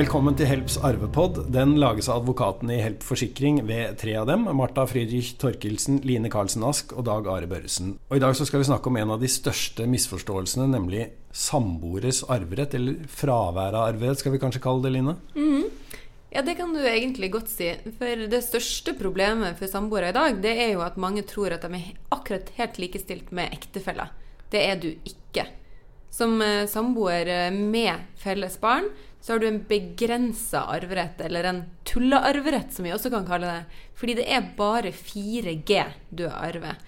Velkommen til Helps arvepod. Den lages av advokatene i Help Forsikring ved tre av dem. Marta Friedrich Torkelsen, Line Karlsen Ask og Dag Are Børresen. Og I dag skal vi snakke om en av de største misforståelsene, nemlig samboeres arverett. Eller fravær av arverett, skal vi kanskje kalle det, Line? Mm. Ja, det kan du egentlig godt si. For det største problemet for samboere i dag, det er jo at mange tror at de er akkurat helt likestilt med ektefeller. Det er du ikke. Som eh, samboer eh, med felles barn så har du en begrensa arverett, eller en tullearverett, som vi også kan kalle det. Fordi det er bare 4G du arver.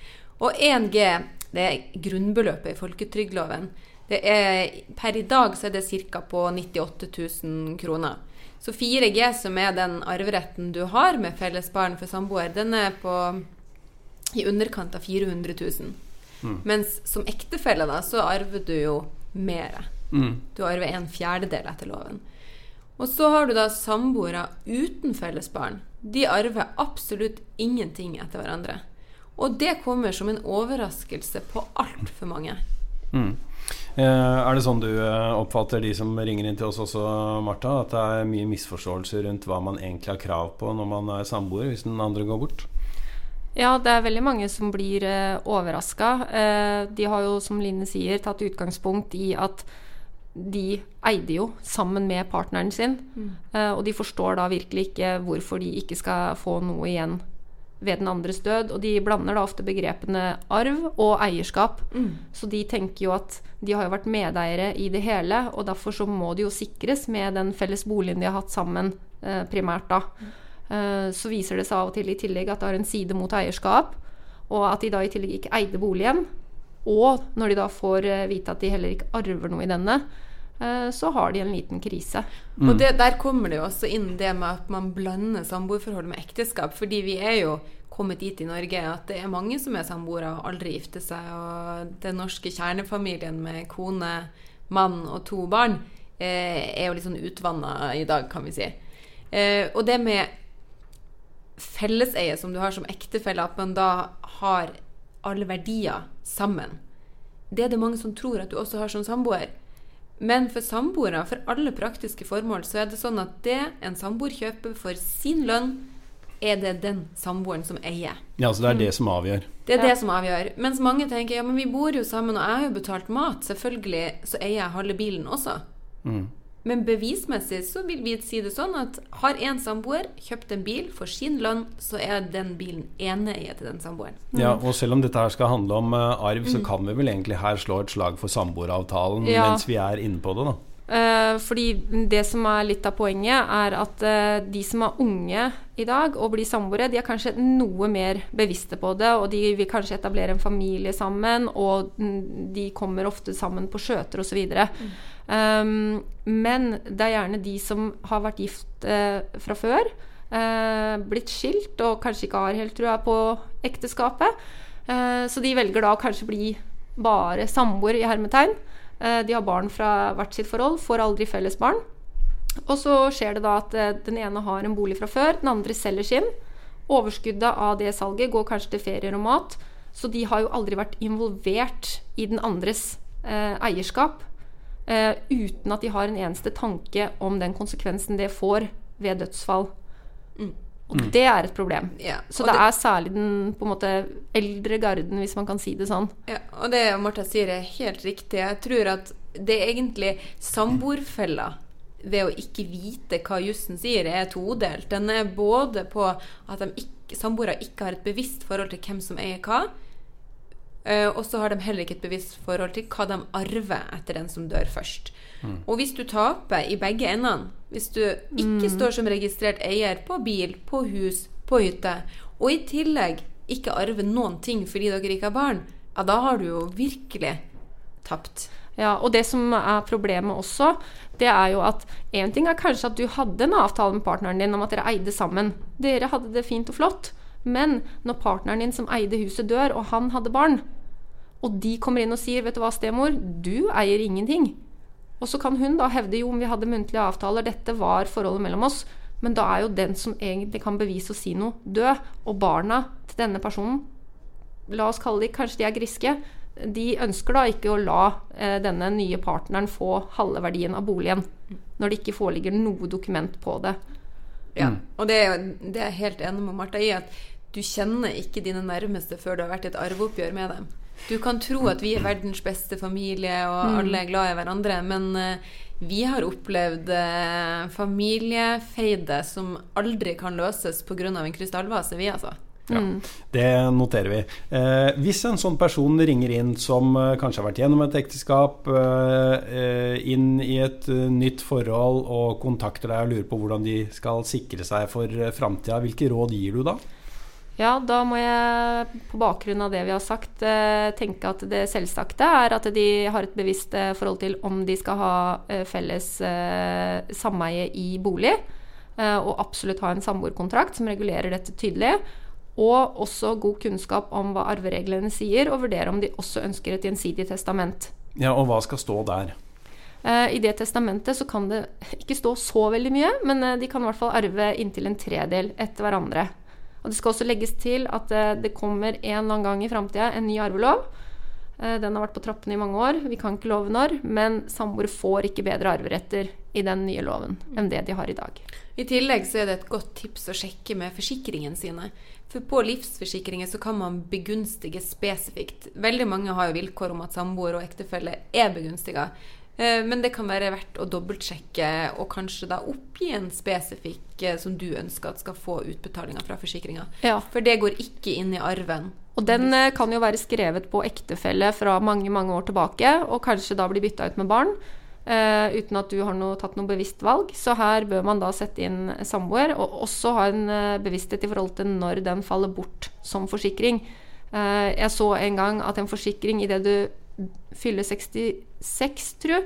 Og 1G, det er grunnbeløpet i folketrygdloven. Det er, per i dag så er det ca. på 98 000 kroner. Så 4G, som er den arveretten du har med felles barn for samboer, den er på i underkant av 400 000. Mm. Mens som ektefelle da, så arver du jo mer. Mm. Du arver en fjerdedel etter loven. Og så har du da samboere uten felles barn. De arver absolutt ingenting etter hverandre. Og det kommer som en overraskelse på altfor mange. Mm. Eh, er det sånn du eh, oppfatter de som ringer inn til oss også, Marta? At det er mye misforståelser rundt hva man egentlig har krav på når man er samboer, hvis den andre går bort? Ja, det er veldig mange som blir eh, overraska. Eh, de har jo, som Line sier, tatt utgangspunkt i at de eide jo sammen med partneren sin. Mm. Eh, og de forstår da virkelig ikke hvorfor de ikke skal få noe igjen ved den andres død. Og de blander da ofte begrepene arv og eierskap. Mm. Så de tenker jo at de har jo vært medeiere i det hele, og derfor så må de jo sikres med den felles boligen de har hatt sammen, eh, primært da. Uh, så viser det seg av og til i tillegg at det har en side mot eierskap, og at de da i tillegg ikke eide boligen. Og når de da får eh, vite at de heller ikke arver noe i denne, eh, så har de en liten krise. Mm. Og det, Der kommer det jo også inn det med at man blander samboerforhold med ekteskap. Fordi vi er jo kommet dit i Norge at det er mange som er samboere og aldri gifter seg. Og den norske kjernefamilien med kone, mann og to barn eh, er jo litt sånn utvanna i dag, kan vi si. Eh, og det med felleseie som du har som ektefelle, at man da har alle verdier sammen. Det er det mange som tror at du også har som samboer. Men for samboere, for alle praktiske formål, så er det sånn at det en samboer kjøper for sin lønn, er det den samboeren som eier. Ja, Så det er det som avgjør? Det er ja. det som avgjør. Mens mange tenker ja, men vi bor jo sammen, og jeg har jo betalt mat. Selvfølgelig så eier jeg halve bilen også. Mm. Men bevismessig så vil vi si det sånn at har en samboer kjøpt en bil for sin lønn, så er den bilen eneie til den samboeren. Mm. Ja, og selv om dette her skal handle om uh, arv, så mm. kan vi vel egentlig her slå et slag for samboeravtalen ja. mens vi er inne på det, da. Uh, fordi det som er litt av poenget, er at uh, de som er unge i dag og blir samboere, de er kanskje noe mer bevisste på det, og de vil kanskje etablere en familie sammen, og mm, de kommer ofte sammen på skjøter osv. Mm. Um, men det er gjerne de som har vært gift uh, fra før, uh, blitt skilt og kanskje ikke har helt trua på ekteskapet. Uh, så de velger da å kanskje bli bare samboer i hermetegn. de har barn fra hvert sitt forhold, får aldri felles barn. Og så skjer det da at den ene har en bolig fra før, den andre selger sin. Overskuddet av det salget går kanskje til ferier og mat. Så de har jo aldri vært involvert i den andres eierskap. Uh, uten at de har en eneste tanke om den konsekvensen det får ved dødsfall. Mm. Og mm. det er et problem. Ja, så det, det, er særlig den på en måte eldre garden, hvis man kan si det sånn. Ja, og det Martha sier, er helt riktig. Jeg tror at det er egentlig samboerfella ved å ikke vite hva jussen sier, er todelt. Den er både på at samboere ikke har et bevisst forhold til hvem som eier hva, Uh, og så har de heller ikke et bevisst forhold til hva de arver etter den som dør først. Mm. Og hvis du taper i begge endene, hvis du ikke mm. står som registrert eier på bil, på hus, på hytte, og i tillegg ikke arver noen ting fordi dere ikke har barn, ja, da har du jo virkelig tapt. Ja, og det som er problemet også, det er jo at én ting er kanskje at du hadde en avtale med partneren din om at dere eide sammen. Dere hadde det fint og flott. Men når partneren din som eide huset, dør, og han hadde barn, og de kommer inn og sier 'Vet du hva, stemor, du eier ingenting', og så kan hun da hevde jo om vi hadde muntlige avtaler, dette var forholdet mellom oss, men da er jo den som egentlig kan bevise og si noe, død. Og barna til denne personen, la oss kalle de kanskje de er griske, de ønsker da ikke å la eh, denne nye partneren få halve verdien av boligen når det ikke foreligger noe dokument på det. Ja, og det er, det er jeg helt enig med Martha i, at du kjenner ikke dine nærmeste før du har vært i et arveoppgjør med dem. Du kan tro at vi er verdens beste familie, og alle er glad i hverandre, men uh, vi har opplevd uh, familiefeide som aldri kan løses pga. en krystallvase, vi, altså. Ja, det noterer vi. Eh, hvis en sånn person ringer inn som eh, kanskje har vært gjennom et ekteskap, eh, eh, inn i et nytt forhold og kontakter deg og lurer på hvordan de skal sikre seg for framtida, hvilke råd gir du da? Ja, da må jeg på bakgrunn av det vi har sagt, eh, tenke at det selvsagte er at de har et bevisst eh, forhold til om de skal ha eh, felles sameie i bolig, og absolutt ha en samboerkontrakt som regulerer dette tydelig. Og også god kunnskap om hva arvereglene sier, og vurdere om de også ønsker et gjensidig testament. Ja, Og hva skal stå der? I det testamentet så kan det ikke stå så veldig mye, men de kan i hvert fall arve inntil en tredel etter hverandre. Og det skal også legges til at eh, det kommer en eller annen gang i framtida en ny arvelov. Eh, Den har vært på trappene i mange år, vi kan ikke love når, men samboere får ikke bedre arveretter i den nye loven enn det de har i dag. I tillegg så er det et godt tips å sjekke med forsikringen sine. For på livsforsikringer så kan man begunstige spesifikt. Veldig mange har jo vilkår om at samboer og ektefelle er begunstiga. Eh, Men det kan være verdt å dobbeltsjekke og kanskje da oppgi en spesifikk eh, som du ønsker at skal få utbetalinga fra forsikringa. Ja. For det går ikke inn i arven. Og den eh, kan jo være skrevet på ektefelle fra mange, mange år tilbake, og kanskje da bli bytta ut med barn. Uh, uten at du har noe, tatt noe bevisst valg. Så her bør man da sette inn samboer, og også ha en bevissthet i forhold til når den faller bort som forsikring. Uh, jeg så en gang at en forsikring idet du fyller 66, tru,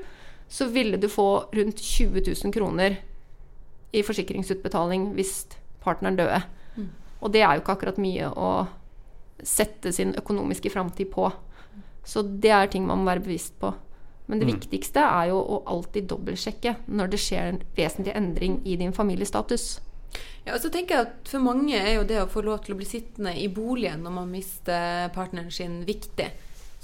så ville du få rundt 20 000 kroner i forsikringsutbetaling hvis partneren døde. Og det er jo ikke akkurat mye å sette sin økonomiske framtid på. Så det er ting man må være bevisst på. Men det viktigste er jo å alltid dobbeltsjekke når det skjer en vesentlig endring i din familiestatus. Ja, og så tenker jeg at For mange er jo det å få lov til å bli sittende i boligen når man mister partneren sin, viktig.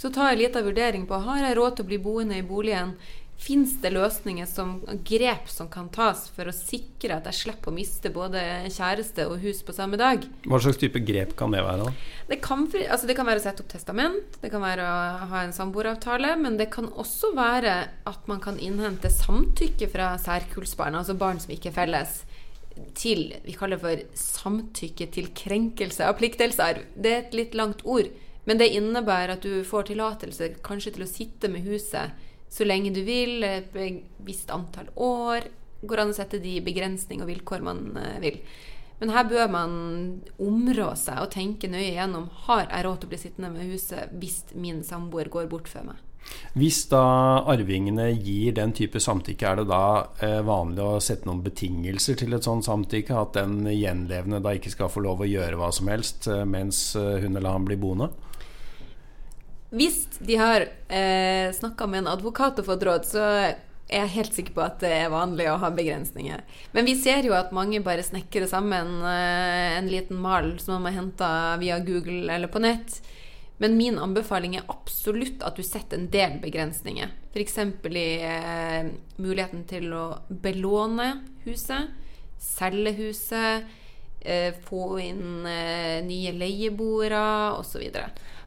Så ta en liten vurdering på har jeg råd til å bli boende i boligen. Fins det løsninger som grep som kan tas for å sikre at jeg slipper å miste både kjæreste og hus på samme dag? Hva slags type grep kan det være? da? Det kan, altså det kan være å sette opp testament, det kan være å ha en samboeravtale, men det kan også være at man kan innhente samtykke fra særkullsbarn, altså barn som ikke er felles, til vi kaller det for samtykke til krenkelse av pliktdelsarv. Det er et litt langt ord, men det innebærer at du får tillatelse kanskje til å sitte med huset så lenge du vil, et visst antall år. Går an å sette de begrensninger og vilkår man eh, vil. Men her bør man områ seg og tenke nøye gjennom har jeg råd til å bli sittende med huset hvis min samboer går bort før meg. Hvis da arvingene gir den type samtykke, er det da eh, vanlig å sette noen betingelser til et sånt samtykke? At den gjenlevende da ikke skal få lov å gjøre hva som helst eh, mens eh, hun eller han blir boende? Hvis de har eh, snakka med en advokat og fått råd, så er jeg helt sikker på at det er vanlig å ha begrensninger. Men vi ser jo at mange bare snekrer sammen eh, en liten mal som man har henta via Google eller på nett. Men min anbefaling er absolutt at du setter en del begrensninger. F.eks. i eh, muligheten til å belåne huset, selge huset, få inn eh, nye leieboere osv.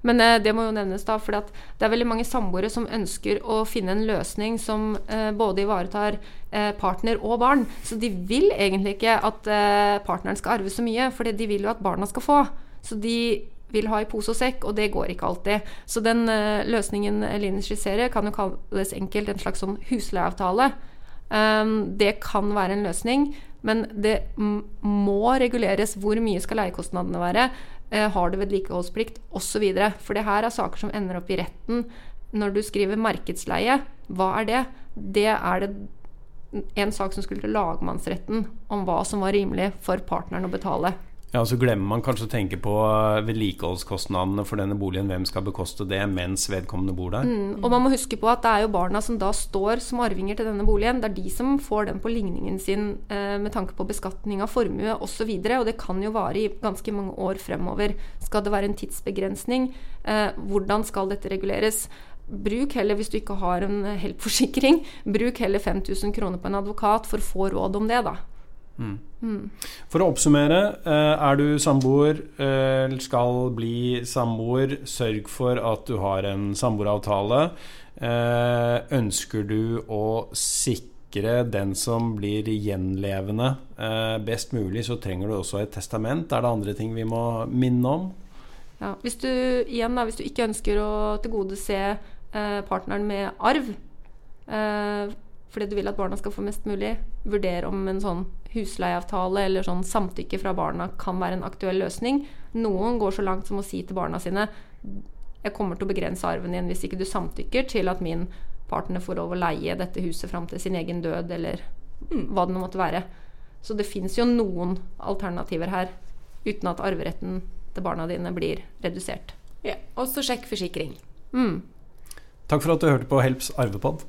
Men eh, det må jo nevnes, da, for det er veldig mange samboere som ønsker å finne en løsning som eh, både ivaretar eh, partner og barn. Så de vil egentlig ikke at eh, partneren skal arve så mye, for de vil jo at barna skal få. Så de vil ha i pose og sekk, og det går ikke alltid. Så den eh, løsningen Eline skisserer, kan jo kalles enkelt en slags sånn husleieavtale. Um, det kan være en løsning, men det må reguleres. Hvor mye skal leiekostnadene være? Eh, har du vedlikeholdsplikt? Osv. For det her er saker som ender opp i retten. Når du skriver markedsleie, hva er det? Det er det en sak som skulle til lagmannsretten om hva som var rimelig for partneren å betale. Ja, Så glemmer man kanskje å tenke på eh, vedlikeholdskostnadene for denne boligen. Hvem skal bekoste det mens vedkommende bor der? Mm, og man må huske på at det er jo barna som da står som arvinger til denne boligen. Det er de som får den på ligningen sin eh, med tanke på beskatning av formue osv. Og, så og det kan jo vare i ganske mange år fremover. Skal det være en tidsbegrensning? Eh, hvordan skal dette reguleres? bruk heller, hvis du ikke har en Help-forsikring, bruk heller 5000 kroner på en advokat for å få råd om det, da. Mm. For å oppsummere, eh, er du samboer, eh, skal bli samboer, sørg for at du har en samboeravtale. Eh, ønsker du å sikre den som blir gjenlevende best mulig, så trenger du også et testament. Er det andre ting vi må minne om? Ja, hvis du igjen da, hvis du ikke ønsker å tilgodese partneren med arv, fordi du vil at barna skal få mest mulig, vurdere om en sånn husleieavtale eller sånn samtykke fra barna kan være en aktuell løsning. Noen går så langt som å si til barna sine jeg kommer til å begrense arven din hvis ikke du samtykker til at min partner får lov å leie dette huset fram til sin egen død, eller mm, hva det nå måtte være. Så det fins jo noen alternativer her, uten at arveretten til barna dine blir redusert. Ja, Og så sjekk forsikring. Mm. Takk for at du hørte på Helps arvepod.